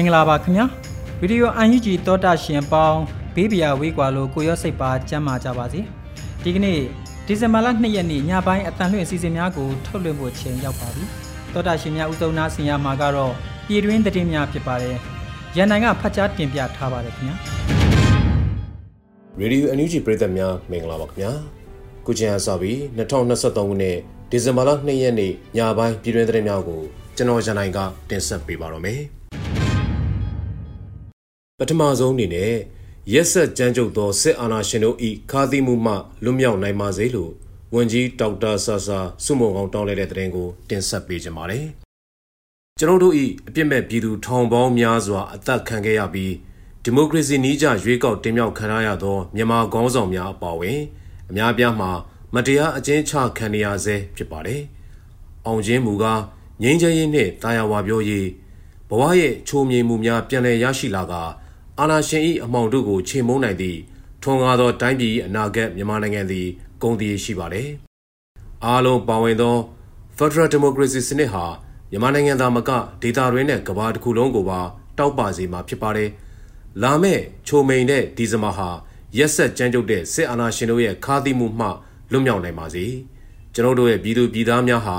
င်္ဂလာပါခင်ဗျာဗီဒီယိုအန်ယူဂျီတောတာရှင်ပေါင်းဘေးပြာဝေးကွာလို့ကိုရော့စိတ်ပါကျမ်းမာကြပါစေဒီကနေ့ဒီဇင်ဘာလ2ရက်နေ့ညပိုင်းအတန်လွှင့်အစီအစဉ်များကိုထုတ်လွှင့်ဖို့ချိန်ရောက်ပါပြီတောတာရှင်များဥဆုံးနာဆင်ရမှာကတော့ပြည်တွင်းသတင်းများဖြစ်ပါတယ်ရန်နိုင်ကဖတ်ကြားတင်ပြထားပါတယ်ခင်ဗျာရေဒီယိုအန်ယူဂျီပရိသတ်များမင်္ဂလာပါခင်ဗျာကုချင်အစပြီး2023ခုနှစ်ဒီဇင်ဘာလ2ရက်နေ့ညပိုင်းပြည်တွင်းသတင်းများကိုကျွန်တော်ရန်နိုင်ကတင်ဆက်ပေးပါတော့မယ် ပထမဆုံးအနေနဲ့ရက်ဆက်ကြမ်းကြုတ်သောစစ်အာဏာရှင်တို့၏ခါးသီးမှုမှလွတ်မြောက်နိုင်ပါစေလို့ဝန်ကြီးဒေါက်တာဆာဆာစုမုံကောင်တောင်းလိုက်တဲ့တဲ့ရင်ကိုတင်ဆက်ပေးကြပါမယ်။ကျွန်တော်တို့၏အပြစ်မဲ့ပြည်သူထောင်ပေါင်းများစွာအသက်ခံခဲ့ရပြီးဒီမိုကရေစီနည်းကျရွေးကောက်တင်မြှောက်ခံရသောမြန်မာခေါင်းဆောင်များအပါအဝင်အများပြားမှာမတရားအကျဉ်းချခံနေရဆဲဖြစ်ပါတယ်။အောင်ချင်းမူကားငြိမ်းချမ်းရေးနှင့်တာယာဝပြောရေးဘဝရဲ့ချိုးမြိန်မှုများပြန်လည်ရရှိလာကာ အာဏာရှင်၏အမှောင်တို့ကိုချိန်မုံနိုင်သည့်ထွန်ကားသောတိုင်းပြည်၏အနာဂတ်မြန်မာနိုင်ငံသည်ဂုဏ်တည်ရှိပါသည်။အားလုံးပါဝင်သော Federal Democracy စနစ်ဟာမြန်မာနိုင်ငံသားမကဒေသတွင်းနဲ့ကမ္ဘာတစ်ခုလုံးကိုပါတောက်ပစေမှာဖြစ်ပါတယ်။လာမယ့်ချိုမိန်တဲ့ဒီဇင်ဘာဟာရက်ဆက်ကြမ်းကြုတ်တဲ့စစ်အာဏာရှင်တို့ရဲ့ခါးသီးမှုမှလွတ်မြောက်နိုင်ပါစေ။ကျွန်တော်တို့ရဲ့ပြည်သူပြည်သားများဟာ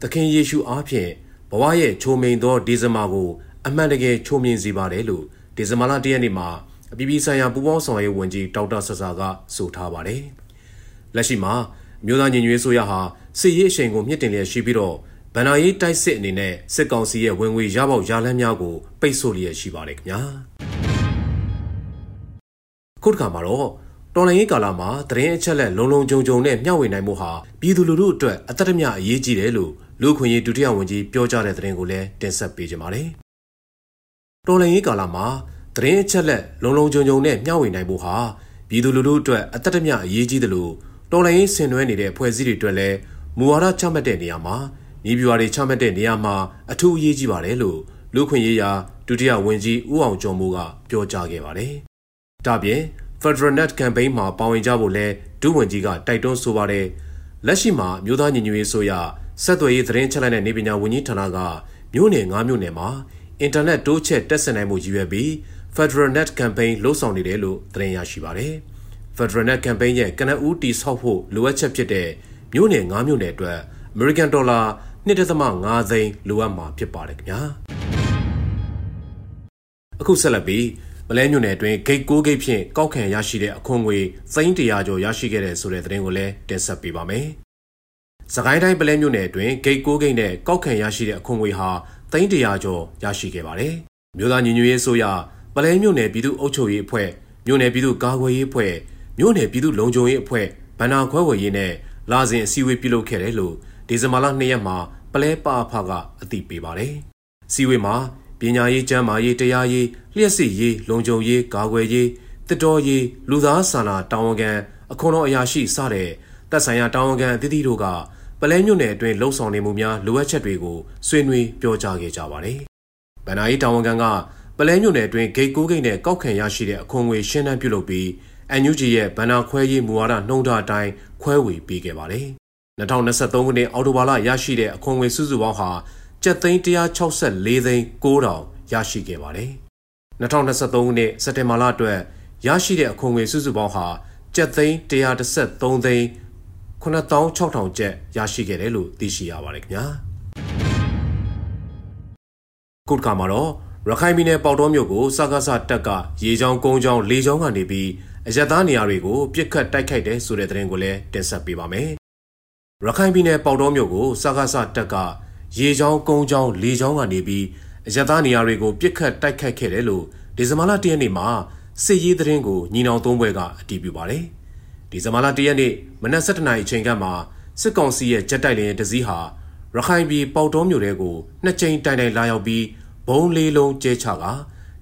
သခင်ယေရှုအားဖြင့်ဘဝရဲ့ချိုမိန်သောဒီဇင်ဘာကိုအမှန်တကယ်ချိုမြင်စေပါတယ်လို့ ဒီဇင်ဘာလ၁ရက်နေ့မှာအပြည်ပြည်ဆိုင်ရာပူးပေါင်းဆောင်ရွက်ဝန်ကြီးဒေါက်တာဆဆာကဆိုထားပါတယ်။လက်ရှိမှာမြို့သားညီညွတ်ရေးဆိုရဟာစစ်ရေးအရှိန်ကိုမြင့်တင်လျက်ရှိပြီးတော့ဗန်နာရေးတိုက်စစ်အနေနဲ့စစ်ကောင်စီရဲ့ဝင်ငွေရပေါက်ရလန်းများကိုပိတ်ဆို့လျက်ရှိပါတယ်ခင်ဗျာ။ခုတစ်ခါမှာတော့တော်လိုင်းရေးကာလမှာသတင်းအချက်လက်လုံလုံခြုံခြုံနဲ့မျှဝေနိုင်မှုဟာပြည်သူလူထုအတွက်အသက်တမျှအရေးကြီးတယ်လို့လူခွင့်ရေးဒုတိယဝန်ကြီးပြောကြားတဲ့သတင်းကိုလည်းတင်ဆက်ပေးကြပါမယ်။ တော်လှန်ရေးကာလမှာသတင်းအချက်လက်လုံလုံခြုံခြုံနဲ့မျှဝေနိုင်ဖို့ဟာပြည်သူလူထုအတွက်အသက်တမျှအရေးကြီးတယ်လို့တော်လှန်ရေးဆင်နွှဲနေတဲ့ဖွဲ့စည်းတွေအတွက်လည်းမူဝါဒချမှတ်တဲ့နေရာမှာဤပြွာတွေချမှတ်တဲ့နေရာမှာအထူးအရေးကြီးပါတယ်လို့လူခွင့်ရေးရာဒုတိယဝန်ကြီးဦးအောင်ကျော်မိုးကပြောကြားခဲ့ပါတယ်။ဒါပြင် Federal Net Campaign မှာပါဝင်ကြဖို့လဲဒုဝန်ကြီးကတိုက်တွန်းဆိုပါတယ်။လက်ရှိမှာမြို့သားညီညွတ်ရေးဆိုရဆက်သွယ်ရေးသတင်းချက်လက်နဲ့နေပညာဝန်ကြီးဌာနကမြို့နယ်၅မြို့နယ်မှာ အင်တာနက်တိုးချဲ့တက်ဆင်နိုင်မှုရည်ရွယ်ပြီး Federal Net Campaign လှုပ်ဆောင်နေတယ်လို့သတင်းရရှိပါတယ်။ Federal Net Campaign ရဲ့ကနဦးတီဆောက်ဖို့လိုအပ်ချက်ဖြစ်တဲ့မြို့နယ်9မြို့နယ်အတွက် American Dollar 1.5သိန်းလိုအပ်မှာဖြစ်ပါတယ်ခင်ဗျာ။အခုဆက်လက်ပြီးမလဲမြို့နယ်အတွင်းဂိတ်6ဂိတ်ဖြင့်ကောက်ခံရရှိတဲ့အခွန်ငွေသိန်း100ကျော်ရရှိခဲ့တဲ့ဆိုတဲ့သတင်းကိုလည်းတင်ဆက်ပေးပါမယ်။စကိုင်းတိုင်းပလဲမြို့နယ်အတွင်းဂိတ်6ဂိတ်နဲ့ကောက်ခံရရှိတဲ့အခွန်ငွေဟာ သိန်းတရာကျော်ရရှိခဲ့ပါတယ်။မြို့သားညီညွတ်ရေးဆိုရပလဲမြို့နယ်ပြည်သူ့အုပ်ချုပ်ရေးအဖွဲ့မြို့နယ်ပြည်သူ့ကာကွယ်ရေးအဖွဲ့မြို့နယ်ပြည်သူ့လုံခြုံရေးအဖွဲ့ဗန္နာခွဲဝေရေးနဲ့လာစဉ်အစည်းအဝေးပြုလုပ်ခဲ့တယ်လို့ဒီဇင်ဘာလ2ရက်မှာပလဲပါအဖကအသိပေးပါတယ်။စီဝေးမှာပညာရေးကျန်းမာရေးတရားရေးလျှက်စစ်ရေးလုံခြုံရေးကာကွယ်ရေးတစ်တော်ရေးလူသားစာနာတာဝန်ခံအခွန်တော်အရာရှိစတဲ့တပ်ဆိုင်ရာတာဝန်ခံအသီးသီးတို့က ပလဲမြို့နယ်အတွင်းလှုံ့ဆော်နေမှုများလိုအပ်ချက်တွေကိုဆွေးနွေးပြောကြားခဲ့ကြပါတယ်။ဗန္နာယီတာဝန်ခံကပလဲမြို့နယ်အတွင်းဂိတ်ကိုဂိတ်နဲ့ကောက်ခံရရှိတဲ့အခွန်ငွေရှင်းတန်းပြုလုပ်ပြီး NUG ရဲ့ဗန္နာခွဲရေးမူဝါဒနှုံးထားအတိုင်းခွဲဝေပေးခဲ့ပါတယ်။2023ခုနှစ်အောက်တိုဘာလရရှိတဲ့အခွန်ငွေစုစုပေါင်းဟာကျပ်သိန်း164သိန်း9000ရရှိခဲ့ပါတယ်။2023ခုနှစ်စက်တင်ဘာလအတွက်ရရှိတဲ့အခွန်ငွေစုစုပေါင်းဟာကျပ်သိန်း113သိန်း 9600ကျပ်ရရှိခဲ့တယ်လို့သိရှိရပါတယ်ခင်ဗျာခုတစ်ခါမှာတော့ရခိုင်ပြည်နယ်ပေါတော်မြို့ကိုစကားစတက်ကရေချောင်းကုန်းချောင်းလေချောင်းကနေပြီးအရက်သားနေရာတွေကိုပြစ်ခတ်တိုက်ခိုက်တယ်ဆိုတဲ့သတင်းကိုလည်းတင်ဆက်ပေးပါမယ်။ရခိုင်ပြည်နယ်ပေါတော်မြို့ကိုစကားစတက်ကရေချောင်းကုန်းချောင်းလေချောင်းကနေပြီးအရက်သားနေရာတွေကိုပြစ်ခတ်တိုက်ခိုက်ခဲ့တယ်လို့ဒီဇင်ဘာလ၁ရက်နေ့မှာစစ်ရေးသတင်းကိုညီနောင်သုံးဘွဲကအတည်ပြုပါတယ်။ ဒီဇင်ဘာလ၁ရက်နေ့မနက်7:00နာရီအချိန်ကမှစစ်ကောင်စီရဲ့ဂျက်တိုက်လေယာဉ်တစ်စီးဟာရခိုင်ပြည်ပေါတော်မြို့တဲကိုနှစ်ကြိမ်တိုင်တိုင်လာရောက်ပြီးဘုံလေးလုံးကျဲချက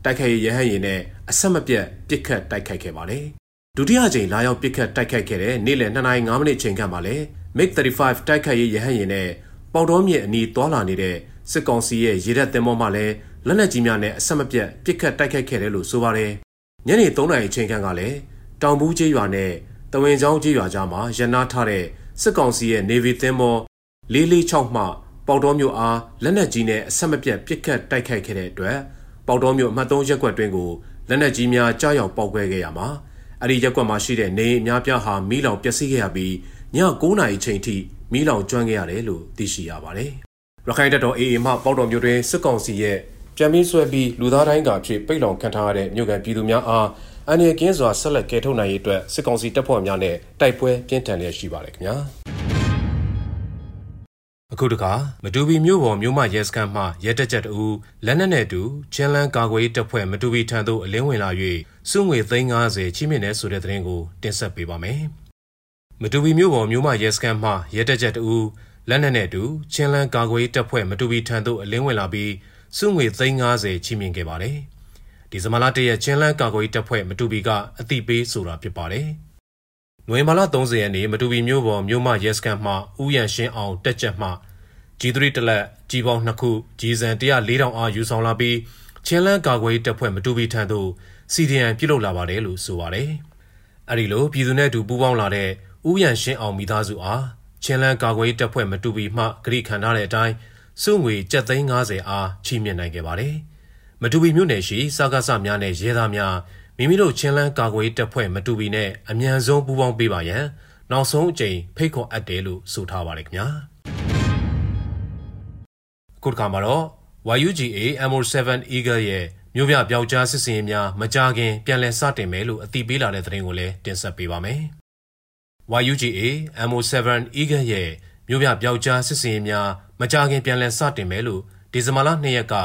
တိုက်ခိုက်ရဟန်းရင်နဲ့အဆက်မပြတ်ပစ်ခတ်တိုက်ခိုက်ခဲ့ပါတယ်။ဒုတိယကြိမ်လာရောက်ပစ်ခတ်တိုက်ခိုက်ခဲ့တဲ့နေ့လယ်2နာရီ5မိနစ်ချိန်ခန့်မှာလည်း MiG-35 တိုက်ခိုက်ရေးရဟန်းရင်နဲ့ပေါတော်မြစ်အနီးသွာလာနေတဲ့စစ်ကောင်စီရဲ့ရေတပ်သင်္ဘောမှလည်းလက်နက်ကြီးများနဲ့အဆက်မပြတ်ပစ်ခတ်တိုက်ခိုက်ခဲ့တယ်လို့ဆိုပါတယ်။ညနေ3နာရီချိန်ခန့်ကလည်းတောင်ဘူးကျေးရွာနဲ့တ ဝင်းချောင်းကျေးရွာကြားမှာရန်နာထားတဲ့စစ်ကောင်စီရဲ့ Navy သင်္ဘော446မှပေါတော်မြို့အားလက်နက်ကြီးနဲ့အဆက်မပြတ်ပစ်ခတ်တိုက်ခိုက်ခဲ့တဲ့အတွက်ပေါတော်မြို့အမှတ်3ရပ်ကွက်တွင်ကိုလက်နက်ကြီးများကြားရောက်ပောက်ကွဲခဲ့ရမှာအဲ့ဒီရပ်ကွက်မှာရှိတဲ့နေအများပြားဟာမီးလောင်ပျက်စီးခဲ့ရပြီးည9:00နာရီချိန်ထိမီးလောင်ကျွမ်းခဲ့ရတယ်လို့သိရှိရပါတယ်။ရခိုင်တပ်တော် AA မှပေါတော်မြို့တွင်စစ်ကောင်စီရဲ့ကြံပြီးဆွဲပြီးလူသားတိုင်းကဖြစ်ပိတ်လောင်ခံထားရတဲ့မြို့ကန်ပြည်သူများအား အန်ရကင်းစွာဆက်လက်ကယ်ထုတ်နိုင်ရေးအတွက်စစ်ကောင်စီတပ်ဖွဲ့များနဲ့တိုက်ပွဲပြင်းထန်လျက်ရှိပါတယ်ခင်ဗျာ။အခုတခါမတူပီမြို့ပေါ်မြို့မရဲစခန်းမှရဲတက်ချက်တူလက်နက်နဲ့တူချင်းလန်းကာကွယ်တပ်ဖွဲ့မတူပီထံသို့အလင်းဝင်လာ၍စုငွေ350ချိမြင့်တဲ့ဆိုတဲ့သတင်းကိုတင်ဆက်ပေးပါမယ်။မတူပီမြို့ပေါ်မြို့မရဲစခန်းမှရဲတက်ချက်တူလက်နက်နဲ့တူချင်းလန်းကာကွယ်တပ်ဖွဲ့မတူပီထံသို့အလင်းဝင်လာပြီးစုငွေ350ချိမြင့်ခဲ့ပါတယ်။ ဒီဇမလာတရဲ့ချင်းလန်းကာကွယ်တပ်ဖွဲ့မတူပီကအတိပေးဆိုတာဖြစ်ပါတယ်။နိုဝင်ဘာလ30ရက်နေ့မတူပီမြို့ပေါ်မြို့မရဲစခန်းမှဥယျာဉ်ရှင်းအောင်တက်ချက်မှ G3 တလက်ကြီးပေါင်း2ခုကြီးစံ104တောင်အားယူဆောင်လာပြီးချင်းလန်းကာကွယ်တပ်ဖွဲ့မတူပီထံသို့ CDN ပြုလုပ်လာပါတယ်လို့ဆိုပါတယ်။အဲဒီလိုပြည်သူနဲ့အတူပူးပေါင်းလာတဲ့ဥယျာဉ်ရှင်းအောင်မိသားစုအားချင်းလန်းကာကွယ်တပ်ဖွဲ့မတူပီမှဂရိခံထားတဲ့အတိုင်းစုငွေ750အားချီးမြှင့်နိုင်ခဲ့ပါတယ်။မ တူပီမြို့နယ်ရှိစကားစများနဲ့ရဲသားများမိမိတို့ချင်းလန်းကာကွယ်တပ်ဖွဲ့မတူပီနဲ့အ мян ဆုံးပူးပေါင်းပေးပါရန်နောက်ဆုံးအကြိမ်ဖိတ်ခေါ်အပ်တယ်လို့ဆိုထားပါတယ်ခင်ဗျာခုတစ်ခါမှာတော့ YUGA MO7 Eagle ရဲ့မြို့ပြပျောက်ကြားစစ်စင်ရေးများမကြခင်ပြန်လည်စတင်မယ်လို့အသိပေးလာတဲ့သတင်းကိုလည်းတင်ဆက်ပေးပါမယ်။ YUGA MO7 Eagle ရဲ့မြို့ပြပျောက်ကြားစစ်စင်ရေးများမကြခင်ပြန်လည်စတင်မယ်လို့ဒီဇင်ဘာလ2ရက်က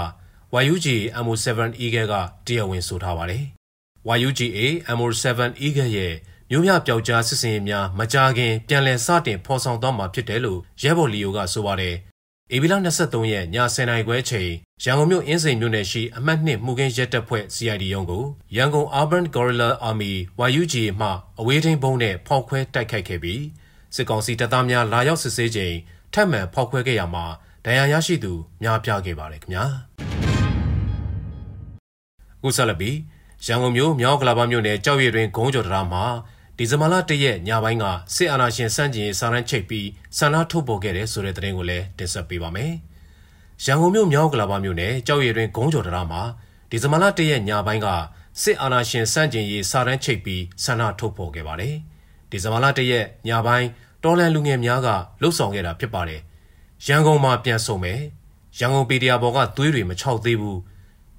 YUGA MO7 Eagle ကတရားဝင်ဆိုထားပါတယ်။ YUGA MO7 Eagle ရဲ့မြို့ပြပျောက်ကြားစစ်စင်ရေးများမကြာခင်ပြန်လည်စတင်ဖော်ဆောင်သွားမှာဖြစ်တယ်လို့ရဲဘော်လီယိုကဆိုပါတယ်။ဧပြီလ23ရက်ည10:00နာရီခွဲချိန်ရန်ကုန်မြို့အင်းစိန်မြို့နယ်ရှိအမှတ်2မှုကင်းရဲတပ်ဖွဲ့ CID ရုံးကိုရန်ကုန် Urban Guerrilla Army YUGA မှအဝေးထိန်းဘုံနဲ့ဖောက်ခွဲတိုက်ခိုက်ခဲ့ပြီးစစ်ကောင်စီတပ်သားများလာရောက်စစ်ဆေးချိန်ထပ်မံဖောက်ခွဲခဲ့ရမှာဒဏ်ရာရရှိသူများပြားခဲ့ပါတယ်ခင်ဗျာ။အ ခုဆက်လက်ပြီးရန်ကုန်မြို့မြောက်ကလာပမြို့နယ်ကြောက်ရည်တွင်ဂုံးကျော်တရားမှာဒီဇင်ဘာလ၁ရက်ညပိုင်းကစစ်အာဏာရှင်စန့်ကျင်ရေးစာရန်ချိတ်ပြီးဆန္ဒထုတ်ပေါ်ခဲ့တဲ့ဆိုတဲ့သတင်းကိုလည်းတင်ဆက်ပေးပါမယ်။ရန်ကုန်မြို့မြောက်ကလာပမြို့နယ်ကြောက်ရည်တွင်ဂုံးကျော်တရားမှာဒီဇင်ဘာလ၁ရက်ညပိုင်းကစစ်အာဏာရှင်စန့်ကျင်ရေးစာရန်ချိတ်ပြီးဆန္ဒထုတ်ပေါ်ခဲ့ပါတယ်။ဒီဇင်ဘာလ၁ရက်ညပိုင်းတော်လန်လူငယ်များကလှုပ်ဆောင်ခဲ့တာဖြစ်ပါတယ်။ရန်ကုန်မှာပြန်ဆုံမယ်။ရန်ကုန်ပေတရာဘော်ကသွေးတွေမချောက်သေးဘူး။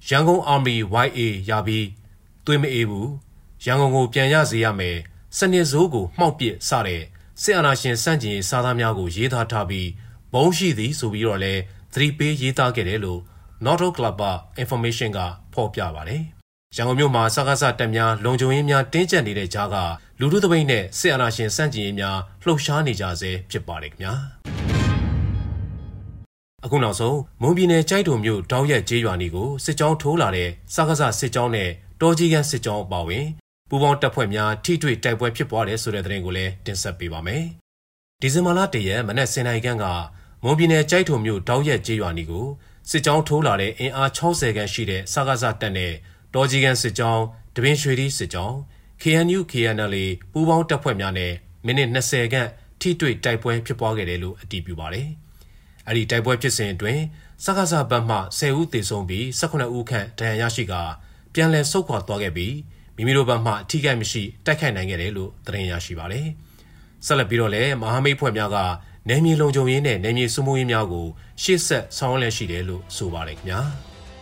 ရန်ကုန် Army YA ရပြီးသွေးမအေးဘူးရန်ကုန်ကိုပြန်ရစေရမယ်စနစ်စိုးကိုမှောက်ပစ်စတဲ့စစ်အာဏာရှင်စန့်ကျင်ရေးစာသားများကိုရေးသားထားပြီးဘုံရှိသည်ဆိုပြီးတော့လဲသတိပေးရေးသားခဲ့တယ်လို့ Noto Club Information ကဖော်ပြပါတယ်ရန်ကုန်မြို့မှာစကားစတက်များလုံခြုံရေးများတင်းကျပ်နေတဲ့ကြားကလူထုသပိတ်နဲ့စစ်အာဏာရှင်စန့်ကျင်ရေးများလှုပ်ရှားနေကြဆဲဖြစ်ပါတယ်ခင်ဗျာ အခုနောက်ဆုံးမွန်ပြည်နယ်ကြိုက်တုံမြို့တောက်ရက်ကျေးရွာနီကိုစစ်ကြောင်းထိုးလာတဲ့စကားစစစ်ကြောင်းနဲ့တော်ကြီးကန်းစစ်ကြောင်းအပါအဝင်ပူးပေါင်းတပ်ဖွဲ့များထိတွေ့တိုက်ပွဲဖြစ်ပွားတယ်ဆိုတဲ့သတင်းကိုလည်းတင်ဆက်ပေးပါမယ်။ဒီဇင်ဘာလတရက်မနက်စင်နိုင်ကန်းကမွန်ပြည်နယ်ကြိုက်ထုံမြို့တောက်ရက်ကျေးရွာနီကိုစစ်ကြောင်းထိုးလာတဲ့အင်အား60ခန်းရှိတဲ့စကားစတပ်နဲ့တော်ကြီးကန်းစစ်ကြောင်းတပင်ရွှေဒီစစ်ကြောင်း KNU KNL ပူးပေါင်းတပ်ဖွဲ့များနဲ့မိနစ်20ခန့်ထိတွေ့တိုက်ပွဲဖြစ်ပွားခဲ့တယ်လို့အတည်ပြုပါတယ်။ အဲဒီတိုက်ပွဲဖြစ်စဉ်အတွင်းစကားစဘတ်မှ10ဦးသေဆုံးပြီး18ဦးခန့်ဒဏ်ရာရရှိကာပြန်လည်ဆုတ်ခွာသွားခဲ့ပြီးမိမိတို့ဘက်မှအထီးကိုက်မရှိတိုက်ခိုက်နိုင်ခဲ့တယ်လို့သတင်းရရှိပါတယ်။ဆက်လက်ပြီးတော့လည်းမဟာမိတ်ဖွဲ့များကနယ်မြေလုံခြုံရေးနဲ့နယ်မြေစုမှုရေးများကိုရှေ့ဆက်ဆောင်ရွက်ရှိတယ်လို့ဆိုပါတယ်ခင်ဗျာ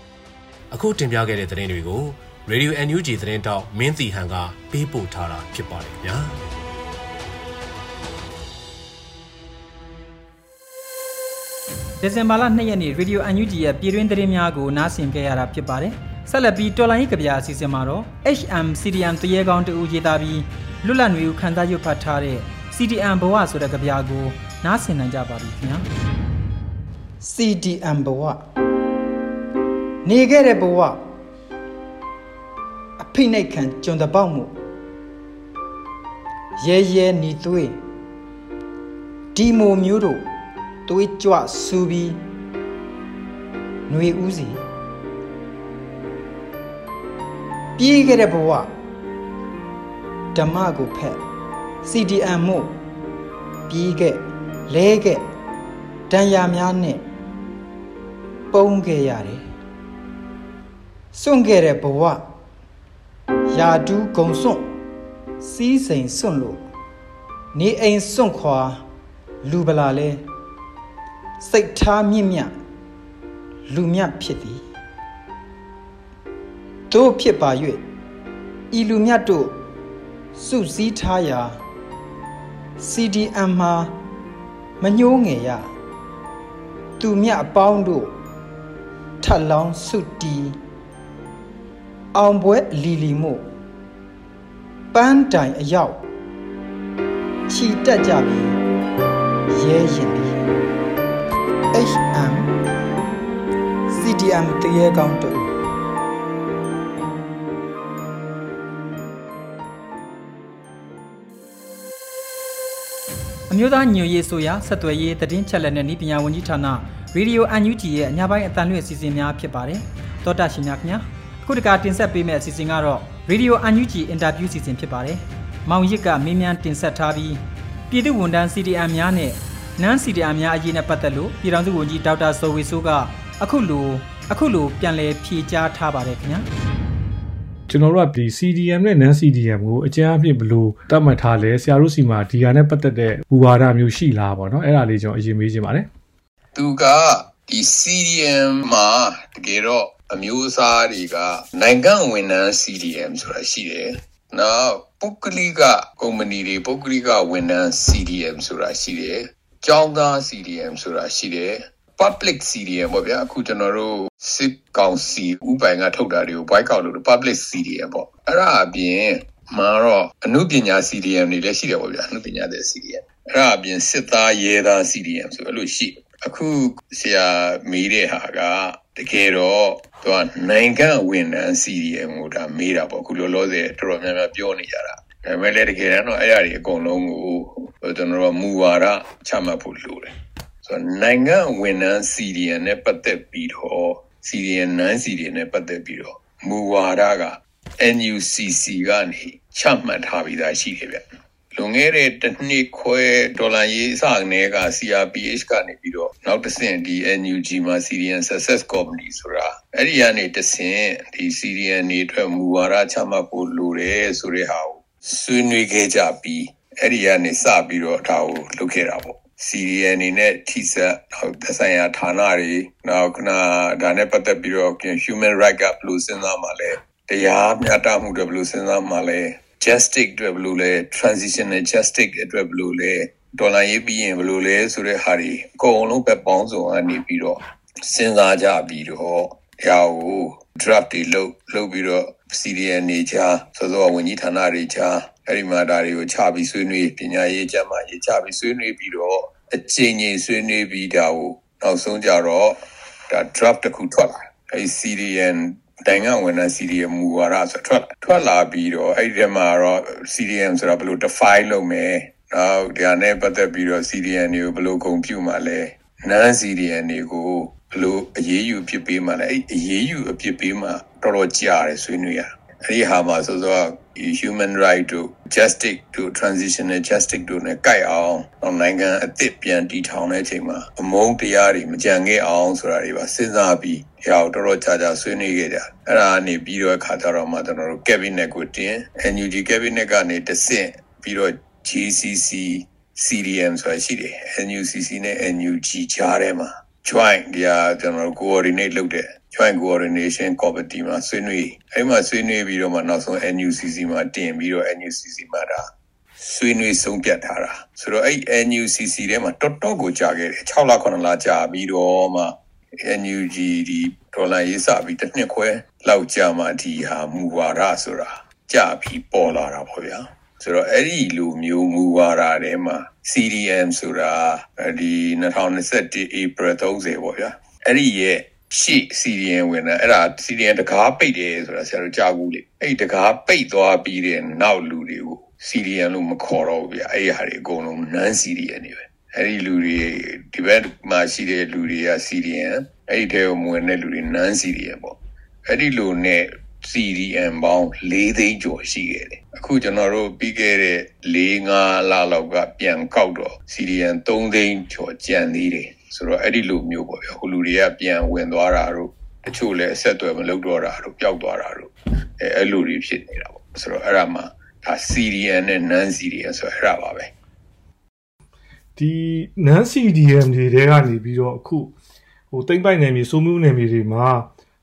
။အခုတင်ပြခဲ့တဲ့သတင်းတွေကို Radio NUG သတင်းတောက်မင်းတီဟန်ကပေးပို့ထားတာဖြစ်ပါတယ်ခင်ဗျာ ဒီဇင်ဘာလ2ရက်နေ့ Radio NUG ရဲ့ပြည်တွင်းသတင်းများကိုနားဆင်ကြရတာဖြစ်ပါတယ်ဆက်လက်ပြီးတော်လိုင်းရေးကြပြအစီအစဉ်မှာတော့ HM CDM တရေကောင်းတူရေးသားပြီးလွတ်လပ်နေဦးခန်းစားရွတ်ဖတ်ထားတဲ့ CDM ဘဝဆိုတဲ့ကြပြကိုနားဆင်နိုင်ကြပါပြီခင်ဗျာ CDM ဘဝနေခဲ့တဲ့ဘဝအဖိနှိတ်ခံကျွန်တပေါက်မှုရဲရဲနီသွေးဒီမိုမျိုးတို့ သွေးကြွဆူပြီးຫນွေဦးစီပြေးခဲ့တဲ့ဘဝဓမ္မကိုဖက် CDM မို့ပြေးခဲ့လဲခဲ့တန်ရာများနဲ့ပုံခဲ့ရတယ်စွန့်ခဲ့တဲ့ဘဝယာဒူးဂုံစွန့်စီးစိမ်စွန့်လို့နေအိမ်စွန့်ခွာလူပလာလဲ စိတ်ထားမြင့်မြတ်လူမြတ်ဖြစ်သည်တို့ဖြစ်ပါ၍ဤလူမြတ်တို့စုစည်းထားရာ CDM မှာမညှိုးငယ်ရသူမြတ်အပေါင်းတို့ထပ်လောင်းစုတီအောင်ပွဲအလီလီမို့ပန်းတိုင်အရောက်ခြီတက်ကြပြီရဲရင်သည် HM CDM တရေကောင်းတို့အမျိုးသားညွရေးဆိုရာဆက်သွယ်ရေးသတင်းချက်လက်နဲ့ဤပညာဝန်ကြီးဌာန Radio UNG ရဲ့အညာပိုင်းအတန်လွင့်အစီအစဉ်များဖြစ်ပါတယ်။သောတာရှင်များခင်ဗျာအခုတကတင်ဆက်ပေးမယ့်အစီအစဉ်ကတော့ Radio UNG အင်တာဗျူးအစီအစဉ်ဖြစ်ပါတယ်။မောင်ရစ်ကမေးမြန်းတင်ဆက်ထားပြီးပြည်သူဝန်ထမ်း CDM များနဲ့ နန်း CDM များအရေးနဲ့ပတ်သက်လို့ပြည်ထောင်စုဝန်ကြီးဒေါက်တာဇော်ဝေဆိုးကအခုလိုအခုလိုပြန်လည်ဖြေကြားထားပါတယ်ခင်ဗျာ။ကျွန်တော်တို့ကဒီ CDM နဲ့ non CDM ကိုအကျဉ်းအဖြစ်ဘယ်လိုတတ်မှတ်ထားလဲဆရာတို့စီမှာဒီဟာနဲ့ပတ်သက်တဲ့ဘူဝါဒမျိုးရှိလားပေါ့နော်အဲ့ဒါလေးကျွန်တော်အရင်မေးချင်ပါတယ်သူကဒီ CDM မှာတကယ်တော့အမျိုးအစားတွေကနိုင်ငံဝန်ထမ်း CDM ဆိုတာရှိတယ်။နောက်ပုဂ္ဂလိကကုမ္ပဏီတွေပုဂ္ဂလိကဝန်ထမ်း CDM ဆိုတာရှိတယ်။ ကျောင်းသား CDM ဆိုတာရှိတယ်။ public CDM ပေါ့ဗျာအခုကျွန်တော်တို့စစ်ကောင်စီဥပိုင်ကထုတ်တာတွေကို boycott လုပ်လို့ public CDM ပေါ့အဲ့ဒါအပြင်မှာတော့အမှုပညာ CDM တွေလည်းရှိတယ်ပေါ့ဗျာအမှုပညာတဲ့ CDM အဲ့ဒါအပြင်စစ်သားရဲသား CDM ဆိုအဲ့လိုရှိတယ်အခုဆရာမေးတဲ့ဟာကတကယ်တော့သူကနိုင်ငံဝန်ထမ်း CDM ကိုဒါမေးတာပေါ့အခုလောလောဆယ်တော်တော်များများပြောနေကြတာဒါပေမဲ့လည်းတကယ်တော့အဲ့အရာတွေအကုန်လုံးကို ကျွန်တော်တို့ကမူဝါဒချမှတ်ဖို့လိုတယ်ဆိုတော့နိုင်ငံဝန်ထမ်း CDM နဲ့ပတ်သက်ပြီးတော့ CDM နန်း CDM နဲ့ပတ်သက်ပြီးတော့မူဝါဒက NUCC ကနေချမှတ်ထားပြီးသားရှိတယ်ဗျလွန်ခဲ့တဲ့တစ်နှစ်ခွဲဒေါ်လာရေးစကနေက CRPH ကနေပြီးတော့နောက်တစ်ဆင့်ဒီ NUG မှာ Syrian Success Committee ဆိုတာအဲ့ဒီကနေတစ်ဆင့်ဒီ Syrian နေအတွက်မူဝါဒချမှတ်ဖို့လိုတယ်ဆိုတဲ့ဟာကိုဆွေးနွေးခဲ့ကြပြီး အဲ့ဒီကနေစပြီးတော့ဒါကိုလုပ်ခဲ့တာပေါ့ CDN အနေနဲ့ထိစပ်သက်ဆိုင်ရာဌာနတွေနောက်ခဏဒါနဲ့ပတ်သက်ပြီးတော့ human right ကဘယ်လိုစဉ်းစားမှလဲတရားမျှတမှုတွေဘယ်လိုစဉ်းစားမှလဲ justice အတွက်ဘယ်လိုလဲ transitional justice အတွက်ဘယ်လိုလဲဒေါ်လာရေးပြီးရင်ဘယ်လိုလဲဆိုတဲ့ဟာတွေအကုန်လုံးပဲပေါင်းစုံကနေပြီးတော့စဉ်းစားကြပြီးတော့ရာကို draft တွေလုပ်လုပ်ပြီးတော့ CDN နေချာဆိုတော့ဝန်ကြီးဌာနတွေချာ အဲ့ဒီမှာဒါတွေကိုချပြီးဆွေးနွေးပညာရေးကျမ်းမာရေးချပြီးဆွေးနွေးပြီးတော့အချိန်ကြီးဆွေးနွေးပြီးဒါကိုနောက်ဆုံးကြတော့ဒါ draft တစ်ခုထွက်လာအဲ့ CDN နိုင်ငံဝန်ထမ်း CDM မူဝါဒဆိုထွက်ထွက်လာပြီးတော့အဲ့ဒီထဲမှာတော့ CDM ဆိုတာဘယ်လို define လုပ်မယ်နောက်ဒါနဲ့ပတ်သက်ပြီးတော့ CDN တွေကိုဘယ်လိုဂုဏ်ပြုမှာလဲ non CDN တွေကိုဘယ်လိုအရေးယူဖြစ်ပေးမှာလဲအဲ့အရေးယူအဖြစ်ပေးမှာတော်တော်ကြာတယ်ဆွေးနွေးရ အဲ့ဒီဟာမှာဆိုတော့ human right တို့ justice တို့ transitional justice တို့ ਨੇ ကြိုက်အောင်တော့နိုင်ငံအသစ်ပြန်တည်ထောင်တဲ့အချိန်မှာအမုန်းတရားတွေမကြံခဲ့အောင်ဆိုတာတွေပါစဉ်းစားပြီးဟောတော်တော်ကြာကြာဆွေးနွေးခဲ့ကြအဲ့ဒါကနေပြီးတော့အခါကျတော့မှကျွန်တော်တို့ cabinet ကိုတင် NUG cabinet ကနေတဆင့်ပြီးတော့ GCC CDM ဆိုတာရှိတယ် NUCC နဲ့ NUG ကြားထဲမှာ joint ဒီဟာကျွန်တော်တို့ coordinate လုပ်တဲ့ joint coordination committee မှာဆွေးနွေးအဲ့မှာဆွေးနွေးပြီးတော့မှနောက်ဆုံး NUCC မှာတင်ပြီးတော့ NUCC မှာဒါဆွေးနွေးဆုံးဖြတ်ထားတာဆိုတော့အဲ့ NUCC ထဲမှာတော်တော်ကိုကြာခဲ့တယ်6လ9လကြာပြီးတော့မှ NUG ဒီဒေါ်လာရေးစပြီးတစ်နှစ်ခွဲလောက်ကြာမှဒီဟာမူဝါဒဆိုတာကြာပြီးပေါ်လာတာပေါ့ဗျာဆိုတော့အဲ့ဒီလိုမျိုးမူဝါဒထဲမှာ CDM ဆိုတာဒီ2021 April 30ပေါ့ဗျာအဲ့ဒီရဲ့ ရှေ့ CDN ဝင်တာအဲ့ဒါ CDN တကားပိတ်တယ်ဆိုတာဆရာတို့ကြားဘူးလေအဲ့ဒီတကားပိတ်သွားပြီးတဲ့နောက်လူတွေကို CDN လို့မခေါ်တော့ဘူးဗျအဲ့ဒီဟာတွေအကုန်လုံး non CDN တွေပဲအဲ့ဒီလူတွေဒီဘက်မှာရှိတဲ့လူတွေက CDN အဲ့ဒီတဲကိုဝင်တဲ့လူတွေ non CDN ပေါ့အဲ့ဒီလိုနဲ့ CDM ပေါင်း၄သိန်းကျော်ရှိခဲ့တယ်အခုကျွန်တော်တို့ပြီးခဲ့တဲ့၄၅လလောက်ကပြန်ကောက်တော့ CDM 3သိန်းကျော်ကျန်သေးတယ်ဆိုတော့အဲ့ဒီလိုမျိုးပေါ့ဗျာဟိုလူတွေကပြန်ဝင်သွားတာတို့တချို့လည်းအဆက်အသွယ်မလုပ်တော့တာတို့ပျောက်သွားတာတို့အဲအဲ့လိုတွေဖြစ်နေတာပေါ့ဆိုတော့အဲ့ဒါမှဒါ CDN နဲ့ non CDN ဆိုအဲ့ဒါပါပဲဒီ non CDM တွေတဲကနေပြီးတော့အခုဟိုတိမ့်ပိုက်နယ်မြေစိုးမှုနယ်မြေတွေမှာ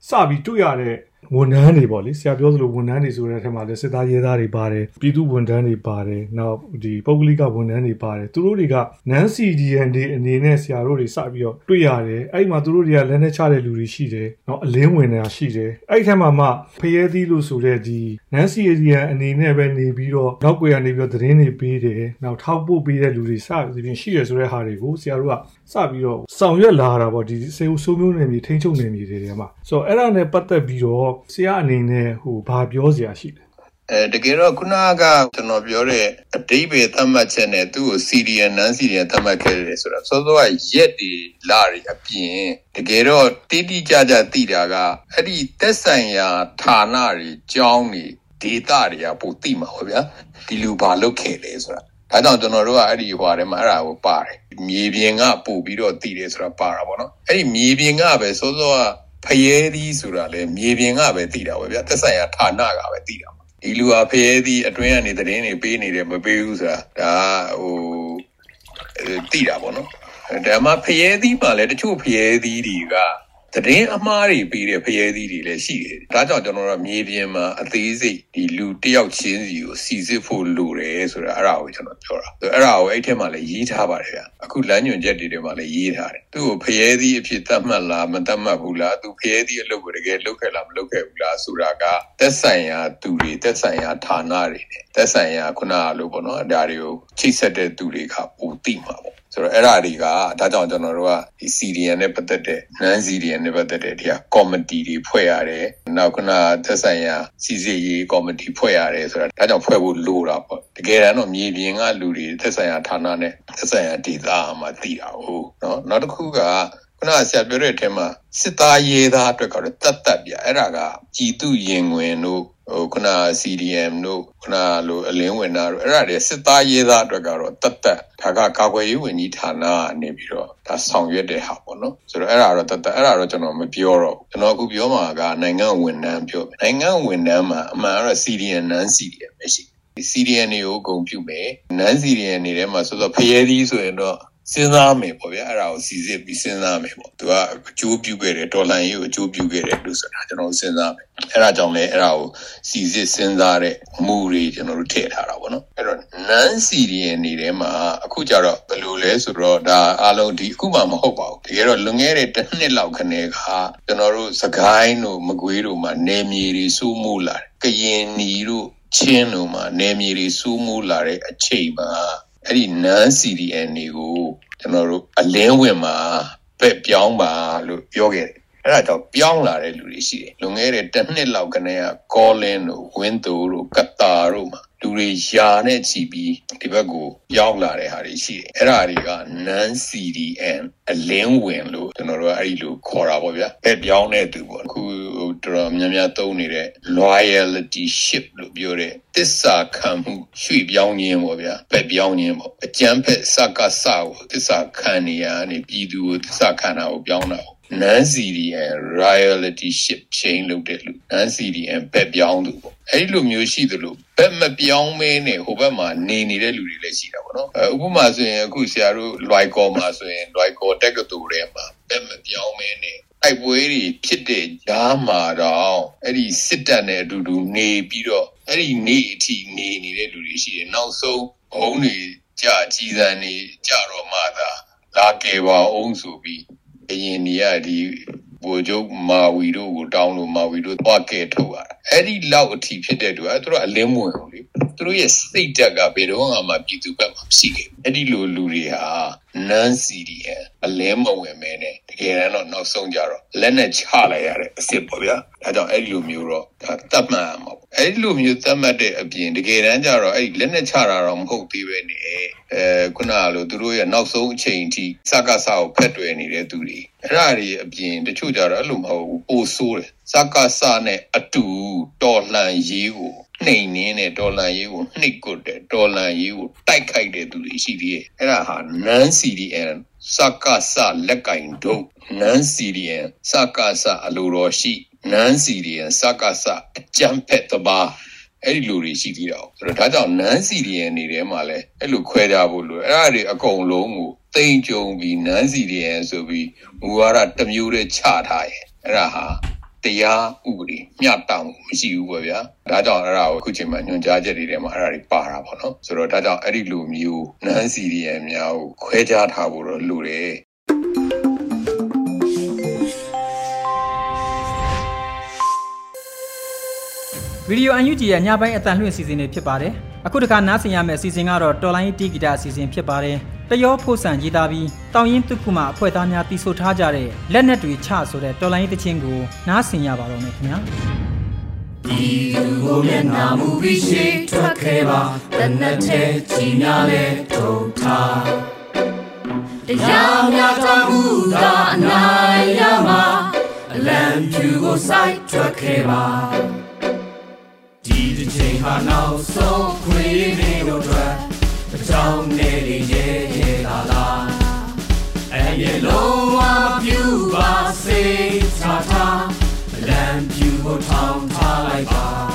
စပြီးတွေ့ရတဲ့ ဝန်ထမ်းတွေပေါ့လေဆရာပြောသလိုဝန်ထမ်းတွေဆိုတဲ့အထက်မှာလည်းစစ်သားရဲသားတွေပါတယ်ပြည်သူဝန်ထမ်းတွေပါတယ်နောက်ဒီပုဂ္ဂလိကဝန်ထမ်းတွေပါတယ်သူတို့တွေက non CDN တွေအနေနဲ့ဆရာတို့တွေစပြီးတော့တွေ့ရတယ်အဲ့ဒီမှာသူတို့တွေကလက်နဲ့ချတဲ့လူတွေရှိတယ်နော်အလင်းဝင်နေတာရှိတယ်အဲ့ဒီထက်မှာမှဖရဲသီးလို့ဆိုတဲ့ဒီ non CDN အနေနဲ့ပဲနေပြီးတော့နောက်ွယ်ကနေပြီးတော့သတင်းတွေပေးတယ်နောက်ထောက်ပို့ပေးတဲ့လူတွေစသဖြင့်ရှိရဆိုတဲ့ဟာတွေကိုဆရာတို့က စပြီးတော့ဆောင်ရွက်လာတာပေါ့ဒီစေဦးဆိုးမျိုးနယ်မြေထိန်းချုပ်နယ်မြေတွေထဲမှာဆိုတော့အဲ့ဒါနဲ့ပတ်သက်ပြီးတော့ဆရာအနေနဲ့ဟိုဘာပြောစရာရှိလဲအဲတကယ်တော့ခုနကကျွန်တော်ပြောတဲ့အတိပယ်သတ်မှတ်ချက်နဲ့သူ့ကို CDN non CDN သတ်မှတ်ခဲ့တယ်ဆိုတော့စောစောကရက်ဒီလာတွေအပြင်တကယ်တော့တိတိကျကျသိတာကအဲ့ဒီသက်ဆိုင်ရာဌာနတွေကြောင်းတွေဒေတာတွေကပိုသိမှာဟုတ်ဗျာဒီလူဘာလုပ်ခဲ့လဲဆိုတာ ဒါကြောင့်ကျွန်တော်တို့ကအဲ့ဒီဟွာထဲမှာအဲ့ဒါကိုပါတယ်မြေပြင်ကပို့ပြီးတော့တည်တယ်ဆိုတာပါတာပေါ့နော်အဲ့ဒီမြေပြင်ကပဲစောစောကဖယဲသီးဆိုတာလေမြေပြင်ကပဲသိတာပဲဗျာသက်ဆိုင်ရာဌာနကပဲသိတာပါဒီလူဟာဖယဲသီးအတွင်းကနေသတင်းတွေပေးနေတယ်မပေးဘူးဆိုတာဒါဟိုသိတာပေါ့နော်ဒါမှဖယဲသီးပါလေတချို့ဖယဲသီးတွေက သတင်းအမှားတွေပြီးတဲ့ဖျဲသီးတွေလည်းရှိတယ်။ဒါကြောင့်ကျွန်တော်တို့မြေပြင်မှာအသေးစိတ်ဒီလူတယောက်ချင်းစီကိုစီစစ်ဖို့လိုတယ်ဆိုတာအဲ့ဒါကိုကျွန်တော်ပြောတာ။အဲ့ဒါကိုအဲ့ထက်မှလည်းရေးထားပါတယ်ဗျ။အခုလမ်းညွှန်ချက်တွေထဲမှာလည်းရေးထားတယ်။သူ့ကိုဖျဲသီးအဖြစ်သတ်မှတ်လားမသတ်မှတ်ဘူးလား။သူဖျဲသီးအလုပ်ကိုတကယ်လုပ်ခဲ့လားမလုပ်ခဲ့ဘူးလားဆိုတာကသက်ဆိုင်ရာသူတွေသက်ဆိုင်ရာဌာနတွေနဲ့သက်ဆိုင်ရာခုနကလိုပေါ့နော်။ဒါတွေကိုချိတ်ဆက်တဲ့သူတွေကပိုသိမှာပေါ့ဆိုတော့အဲ့ဒါတွေကဒါကြောင့်ကျွန်တော်တို့ကဒီ CDN နဲ့ပတ်သက်တဲ့ non CDN နဲ့ပတ်သက်တဲ့ဒီဟာ committee တွေဖွဲ့ရတယ်နောက်ခုနသက်ဆိုင်ရာစီစီရေး committee ဖွဲ့ရတယ်ဆိုတော့ဒါကြောင့်ဖွဲ့ဖို့လိုတာပေါ့တကယ်တမ်းတော့မြေပြင်ကလူတွေသက်ဆိုင်ရာဌာနနဲ့သက်ဆိုင်ရာဒေသမှာတည်တာဟုတ်နော်နောက်တစ်ခုကခုနဆရာပြောတဲ့အထက်မှာစစ်သားရေးသားအတွက်ကတော့တတ်တတ်ပြအဲ့ဒါကကြည်သူရင်ဝင်တို့ ဟိုခုန CDM တို့ခုနလိုအလင်းဝင်တာတို့အဲ့ဒါတွေစစ်သားရေးသားအတွက်ကတော့တတ်တတ်ဒါကကာကွယ်ရေးဝန်ကြီးဌာနကနေပြီးတော့ဒါဆောင်ရွက်တဲ့ဟာပေါ့နော်ဆိုတော့အဲ့ဒါတော့တတ်တတ်အဲ့ဒါတော့ကျွန်တော်မပြောတော့ကျွန်တော်အခုပြောမှာကနိုင်ငံဝန်ထမ်းပြောနိုင်ငံဝန်ထမ်းမှာအမှန်တော့ CDM non CDM ပဲရှိ CDN တွေကိုဂုံပြုမယ် non CDN တွေထဲမှာဆိုတော့ဖရဲသီးဆိုရင်တော့ စဉ်းစားမယ်ပေါ့ဗျာအဲ့ဒါကိုစီစစ်ပြီးစဉ်းစားမယ်ပေါ့သူကအကျိုးပြုခဲ့တယ်ဒေါ်လာရေးကိုအကျိုးပြုခဲ့တယ်လို့ဆိုတာကျွန်တော်စဉ်းစားမယ်အဲ့ဒါကြောင့်လည်းအဲ့ဒါကိုစီစစ်စဉ်းစားတဲ့မူတွေကျွန်တော်တို့ထည့်ထားတာပေါ့နော်အဲ့တော့ non CDN နေထဲမှာအခုကြတော့ဘယ်လိုလဲဆိုတော့ဒါအားလုံးဒီအခုမှမဟုတ်ပါဘူးတကယ်တော့လွန်ခဲ့တဲ့တစ်နှစ်လောက်ခနဲ့ကကျွန်တော်တို့စကိုင်းတို့မကွေးတို့မှာနေမြေတွေစိုးမိုးလာတယ်ကရင်နီတို့ချင်းတို့မှာနေမြေတွေစိုးမိုးလာတဲ့အချိန်မှာ အဲ့ဒီ non CDN တွေကိုကျွန်တော်တို့အလင်းဝင်မှာပဲ့ပြောင်းပါလို့ပြောခဲ့တယ်အဲ့ဒါကြောင့်ပြောင်းလာတဲ့လူတွေရှိတယ်လွန်ခဲ့တဲ့တစ်နှစ်လောက်ကနေကကောလင်းတို့ဝင်းသူတို့ကတာတို့မှာ လူတွေယာနဲ့ချီပြီးဒီဘက်ကိုရောက်လာတဲ့ဟာတွေရှိတယ်အဲ့ဒါတွေက non CDN အလင်းဝင်လို့ကျွန်တော်တို့အဲ့ဒီလိုခေါ်တာပေါ့ဗျာအဲ့ပြောင်းတဲ့သူပေါ့အခုတော်တော်များများသုံးနေတဲ့ loyalty ship လို့ပြောတဲ့တစ္ဆာခံမှုရွှေ့ပြောင်းခြင်းပေါ့ဗျာပဲပြောင်းခြင်းပေါ့အကျန်းဖက်စကားစကိုတစ္ဆာခံနေရနေပြည်သူကိုတစ္ဆာခံတာကိုပြောင်းတာ non CDN royalty ship chain လုပ်တဲ့လူ non CDN ဘက်ပြောင်းသူပေါ့အဲ့ဒီလိုမျိုးရှိသလိုဘက်မပြောင်းမဲနဲ့ဟိုဘက်မှာနေနေတဲ့လူတွေလည်းရှိတာပေါ့နော်ဥပမာဆိုရင်အခုဆရာတို့ Loicor မှာဆိုရင် Loicor တက္ကသိုလ်ထဲမှာဘက်မပြောင်းမဲနဲ့တိုက်ပွဲတွေဖြစ်တဲ့ကြားမှာတော့အဲ့ဒီစစ်တပ်နဲ့အတူတူနေပြီးတော့အဲ့ဒီနေအထိနေနေတဲ့လူတွေရှိတယ်နောက်ဆုံးဘုံတွေကြာကြီးစံနေကြတော့မှသာလာကေပါအောင်ဆိုပြီး အရင်နေရဒီဘိုလ်ချုပ်မာဝီတို့ကိုတောင်းလို့မာဝီတို့သွားကဲထုတ်ရတာအဲ့ဒီလောက်အထိဖြစ်တဲ့သူကသူတို့အလင်းမဝင်ဘူးလေသူတို့ရဲ့စိတ်ဓာတ်ကဘယ်တော့မှပြည်သူဘက်မှာမရှိခဲ့ဘူးအဲ့ဒီလိုလူတွေဟာ non CDN အလင်းမဝင်မဲနဲ့တကယ်တော့နောက်ဆုံးကြတော့လက်နဲ့ချလိုက်ရတဲ့အစ်စ်ပေါ့ဗျာဒါကြောင့်အဲ့ဒီလိုမျိုးတော့ဒါတတ်မှတ်မှာပေါ့အဲ့ဒီလိုမျိုးသတ်မှတ်တဲ့အပြင်တကယ်တမ်းကျတော့အဲ့ဒီလက်နဲ့ချတာတော့မဟုတ်သေးပဲနဲ့အဲခုနကလိုသူတို့ရဲ့နောက်ဆုံးအချိန်အထိစကားစကိုဖက်တွယ်နေတဲ့သူတွေအဲ့ဒါတွေအပြင်တချို့ကြတော့အဲ့လိုမဟုတ်ဘူးပိုဆိုးတယ်စကားစနဲ့အတူတော်လှန်ရေးကို နှိမ်နင်းတဲ့ဒေါ်လာရေးကိုနှိပ်ကွတ်တဲ့ဒေါ်လာရေးကိုတိုက်ခိုက်တဲ့သူတွေရှိသေးတယ်အဲ့ဒါဟာ non CDN စကားစလက်ကင်ဒုတ် non CDN စကားစအလိုတော်ရှိ non CDN စကားစအကြမ်းဖက်တပါအဲ့ဒီလူတွေရှိသေးတာ။ဆိုတော့ဒါကြောင့် non CDN နေထဲမှာလဲအဲ့လိုခွဲကြဖို့လိုအဲ့ဒါတွေအကုန်လုံးကိုတိမ်ကြုံပြီး non CDN ဆိုပြီးမူဝါဒတစ်မျိုးတည်းချထားရဲ့အဲ့ဒါဟာ တရားဥပဒေမျှတမှုမရှိဘူးပေါ့ဗျာဒါကြောင့်အဲ့ဒါကိုအခုချိန်မှာညွှန်ကြားချက်တွေထဲမှာအဲ့ဒါတွေပါတာပေါ့နော်ဆိုတော့ဒါကြောင့်အဲ့ဒီလိုမျိုးနန်းစီရီယံများကိုခွဲခြားထားဖို့တော့လိုတယ်ဗီဒီယိုအန်ယူဂျီရဲ့ညပိုင်းအတန်လွှင့်စီစဉ်နေဖြစ်ပါတယ်အခုတခါနားဆင်ရမယ့်အစီအစဉ်ကတော့တော်လိုင်းတီဂီတာအစီအစဉ်ဖြစ်ပါတယ် တရောဖို့ဆန်ရေးသားပြီးတောင်ရင်တုခုမှအဖွဲ့သားများတီးဆိုထားကြတဲ့လက်နက်တွေချဆိုတဲ့တော်လိုင်းတချင်းကိုနားဆင်ရပါတော့မယ်ခင်ဗျာဒီလူကိုမျက်နှာမူပြီးရှိထွက်ခဲ့ပါတနက်တဲ့ကြီးများလဲထုံထားတရားများတော်မူသောအနိုင်ရမှာအလံဖြူကိုစိုက်ထွက်ခဲ့ပါဒီတစ်ချိန်ဟာနောက်ဆုံးခွေးနေတို့အတွက်အ ကြောင်းနဲ့ရေရဲလာလာအဲ့ဒီလုံးဝမပြူပါစေချာချာအလံဖြူကိုထောင်ထားလိုက်ပါ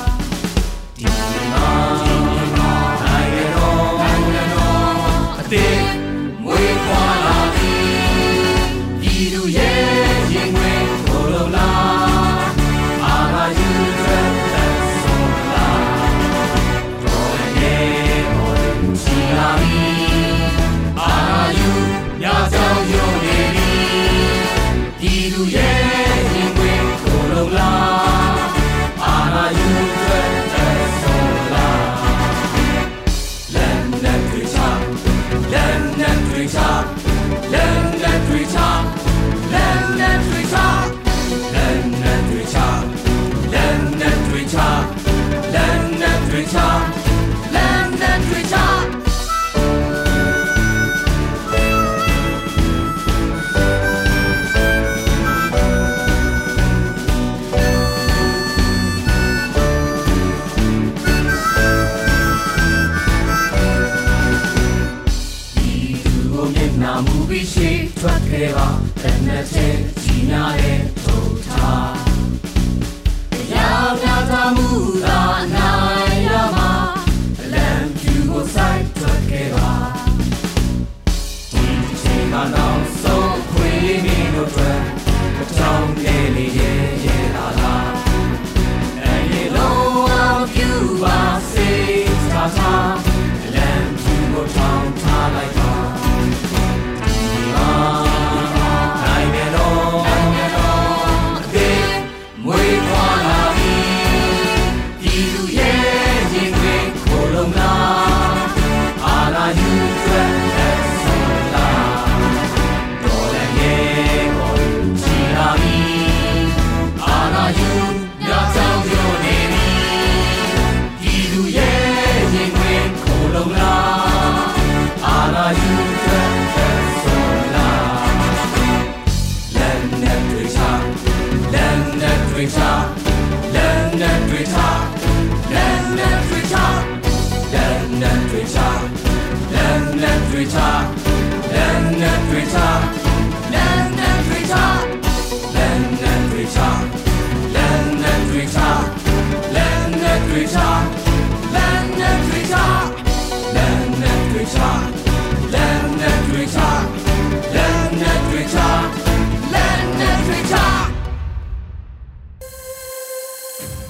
မျက်နှာမူပြီးရှိထွက်ခဲ့ပါတနက်ချင်းကြီးများတဲ့ထုံထားတရားများသာမူသာနိုင်ရမှာအလံဖြူကိုစိုက်ထွက်ခဲ့ပါဒီတစ်ချိန်ကနောက်ဆုံးခွေးနေတို့အတွ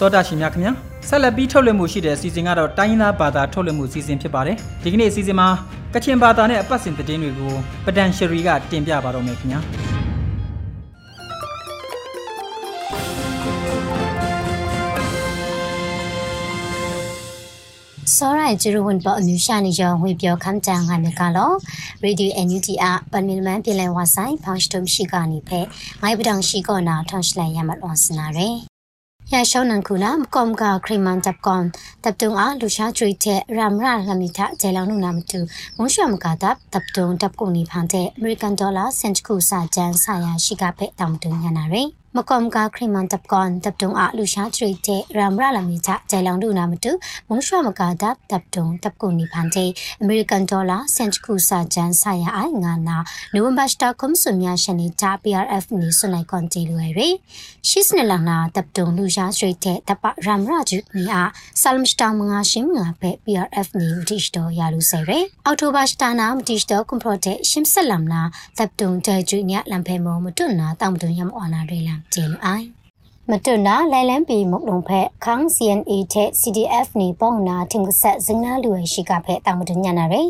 တောတာရှင်များခင်ဗျာဆက်လက်ပြီးထုတ်လွှင့်မှုရှိတဲ့အစီအစဉ်ကတော့တိုင်းရင်းသားဘာသာထုတ်လွှင့်မှုအစီအစဉ်ဖြစ်ပါတယ်ဒီကနေ့အစီအစဉ်မှာကချင်ဘာသာနဲ့အပတ်စဉ်သတင်းတွေကိုပဒန်ရှရီကတင်ပြပါတော့မယ်ခင်ဗျာစောရိုင်ဂျရဝန်ပေါ်အမျိုးရှာနေရောဝေပြောခမ်းတန်ဟန်ကလောရေဒီယိုအန်ယူတီအပန်မီမန်ပြည်လဲဝါဆိုင်ဖောင်စတုံရှိကနေဖဲငိုင်ပဒံရှိကောနာထွန်ရှလန်ရမတ်ဝါစနာရယ် ရရှောင်းနန်ခုနာမကောမကခရီမန်တပ်ကွန်တပ်တုံအားလူရှာကျွေတဲ့ရမ်ရာလမီတာဂျေလောင်နုနာမတူမုံရှမကတပ်တပ်တုံတပ်ကုန်နီဖန်တဲ့အမေရိကန်ဒေါ်လာစင်တခုစာကျန်းဆာယာရှိကဖဲတောင်တုံညနာရယ် မကွန်ကာခရီမန်တပ်ကွန်တပ်တုံအလူရှာထရိတဲ့ရမ်ရလာမီချဂျိုင်လောင်ဒူနာမတူမုံရွှမကာတပ်တပ်တုံတပ်ကုန်နီဖန်တဲ့အမေရိကန်ဒေါ်လာစင်တခုစာချန်ဆာယာအိုင်ငါနာနိုဝင်ဘာစတာကွန်ဆွန်မြာရှန်နီတာ PRF နီဆွန်နိုင်ကွန်တီလူရယ်ရှိစနလနာတပ်တုံလူရှာထရိတဲ့တပ်ပရမ်ရဂျူနီအားဆာလမ်စတာမငါရှင်းငါဖဲ PRF နီဝတိရှတော်ယာလူဆယ်ရယ်အောက်တိုဘာစတာနာမတိရှတော်ကွန်ပရိုတဲ့ရှင်းဆက်လမ်နာတပ်တုံတဲဂျူနီလမ်ဖဲမောမတွနာတောင်တုံရမအော်နာရေလမ်ကျေလူအိုင်မတွနာလိုင်လန်ပီမုတ်လုံးဖက်ခန်း CNA တဲ့ CDF နေပေါ့နာတင်ကဆက်ဇင်းနာလူရရှိကဖက်တောင်မတွညနာရယ်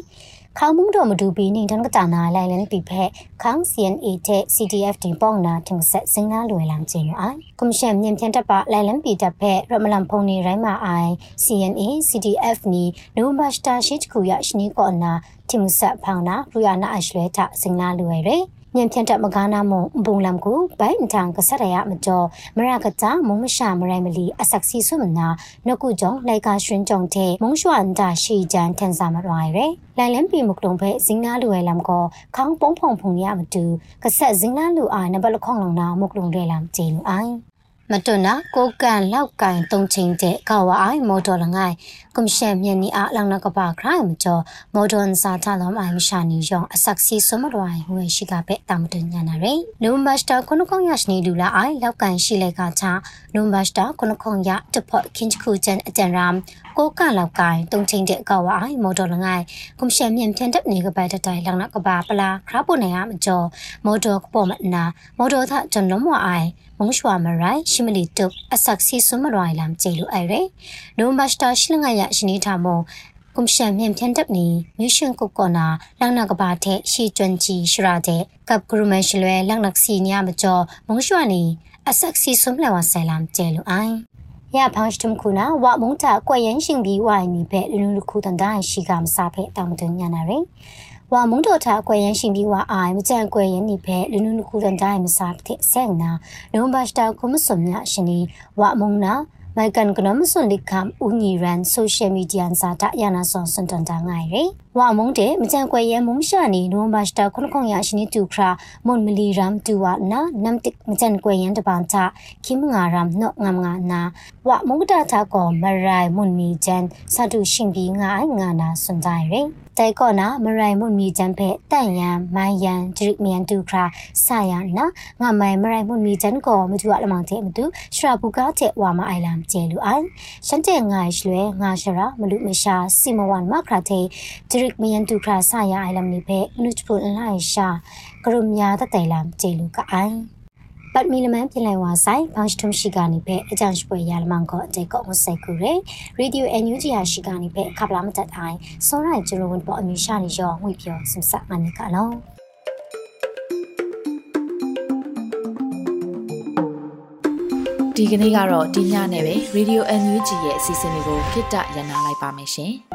ခေါမှုတော်မတူပြီးနေတန်ကတာနာလိုင်လန်ပီဖက်ခန်း CNA တဲ့ CDF တင်ပေါ့နာတင်ကဆက်ဇင်းနာလူရလမ်းကျင်းအိုင်ကွန်ရှင်မြင်ဖြန်တက်ပါလိုင်လန်ပီတက်ဖက်ရမလန်ဖုန်နေရိုင်းမာအိုင် CNA CDF နီနိုဘတ်စတာရှိတခုရရှိနီကောနာတင်ကဆက်ဖောင်းနာလူရနာအရှလဲထဇင်းနာလူရယ် ညံဖြန်တက်မကားနာမုံဘုံလမ်ကိုဘိုင်အန်တန်ကဆရရမကျော်မရကကြမုံမရှာမရိုင်မလီအဆက်စီဆွမနာနကုကြောင့်လိုက်ကရွှင်ကြုံတဲ့မုံရွှန်တာရှိကြန်ထန်စာမရွာရယ်လိုင်လန်ပီမုကတုံဖဲဇင်းနာလူဝဲလမ်ကိုခေါင်းပုံဖုံဖုံရမတူကဆက်ဇင်းနာလူအာနဘလခေါင်လုံနာမုကတုံရဲလမ်ဂျင်းအိုင် မတွနာကိုကန်လောက်ကန်တုံချင်းတဲ့ကဝအိုင်မော်တော်လငိုင်ကွန်ရှင်မြန်နီအားလောင်နကပါခရိုင်မကျော်မော်ဒွန်စာထလုံးအိုင်မရှာနီယောင်အဆက်စီစမရိုင်ဝဲရှိကပဲတာမတညာနာရယ်နိုမတ်စတာခုနကုံရရှိနီဒူလာအိုင်လောက်ကန်ရှိလေကချာနိုမတ်စတာခုနကုံရတဖို့ခင်ချခုချန်အတန်ရမ်ကိုကလောက်ကိုင်တုံချင်းတဲ့ကောက်ဝအိုင်မော်တော်လငိုင်ကွန်ရှင်မြန်ဖြန်တက်နေကပိုင်တတိုင်လောင်နကပါပလာခရပုန်နေရမကျော်မော်တော်ကပေါ်မနာမော်တော်သကျွန်လုံးမအိုင်မုံရှွာမရိုင်ရှိမလီတုပ်အဆက်စီစမရိုင်လမ်ကျေလူအိုင်ရယ်နိုမတ်စတာရှိလငါရရှိနေထားမုံကွန်ရှင်မြန်ဖြန်တပ်နီမြရှင်ကုကောနာလောင်နာကဘာတဲ့ရှီကျွမ်ချီရှရာတဲ့ကပ်ဂရုမန်ရှလွဲလောင်နက်စီညာမကျော်မုံရွှာနီအဆက်စီဆွမ်လဝဆဲလမ်ကျဲလူအိုင်ရဖောင်းစတုံခုနာဝမုံတာကွက်ရင်ရှင်ပြီးဝိုင်နီဖဲလူလူခုတန်တိုင်းရှိကမစားဖဲတောင်မတွညာနာရယ် ဝါမုံတော်ထားကွယ်ရင်ရှင်ပြီးဝါအိုင်မကြံကွယ်ရင်နိဖဲလူနုနခုတန်တိုင်းမစားတဲ့ဆဲနာလုံဘတ်တာကုမစုံညာရှင်နီဝါမုံနာမိုင်ကန်ကနမစွန်လိကမ်ဦးညီရန်ဆိုရှယ်မီဒီယာစာတာယာနာဆွန်စန်တန်တာငိုင်ရယ် ဝါမုံတဲ့မကြံကွယ်ရဲမုံရှာနီနိုဘတ်တာခုနခုံရရှိနီတူခရာမွန်မလီရမ်တူဝနာနမ်တစ်မကြံကွယ်ရင်တပန်ချခိမငါရမ်နော့ငမ်ငါနာဝါမုံတာတာကောမရိုင်မွန်မီဂျန်စတုရှင်ပြီးငါအိုင်ငါနာစွန်ကြရယ်တိုင်ကောနာမရိုင်မွန်မီဂျန်ဖဲတန်ယန်မိုင်ယန်ဂျရစ်မြန်တူခရာဆာယာနာငါမိုင်မရိုင်မွန်မီဂျန်ကောမတူအလမောင်တဲ့မတူရှရာဘူကာတဲ့ဝါမအိုင်လမ်ကျဲလူအိုင်ရှန်တဲ့ငိုင်ရွှဲငါရှရာမလူမရှာစီမဝန်မခရာတဲ့ဂျရစ်မြန်တူခရာဆာယာအိုင်လမ်နိဖဲနုချပူလိုက်ရှာကရုမြာတတဲလမ်ကျဲလူကအိုင်ပတ်မီလမန်ပြင်လိုက်ဝါဆိုင်ဘောင်းရှ်ထုံရှိကနေပဲအကြံရှိပွဲရလမန်ကောအတေကောမဆိုင်ကူရယ်ရေဒီယိုအန်ယူဂျီယာရှိကနေပဲခပ်လာမတတ်အိုင်စောရိုင်ဂျရိုဝန်ပေါ်အမီရှာနေရောငွေပြောစင်စငါနိကလောဒီကနေ့ကတော့ဒီညနဲ့ပဲ Radio NUG ရဲ့အစီအစဉ်လေးကိုခਿੱတရနာလိုက်ပါမယ်ရှင်။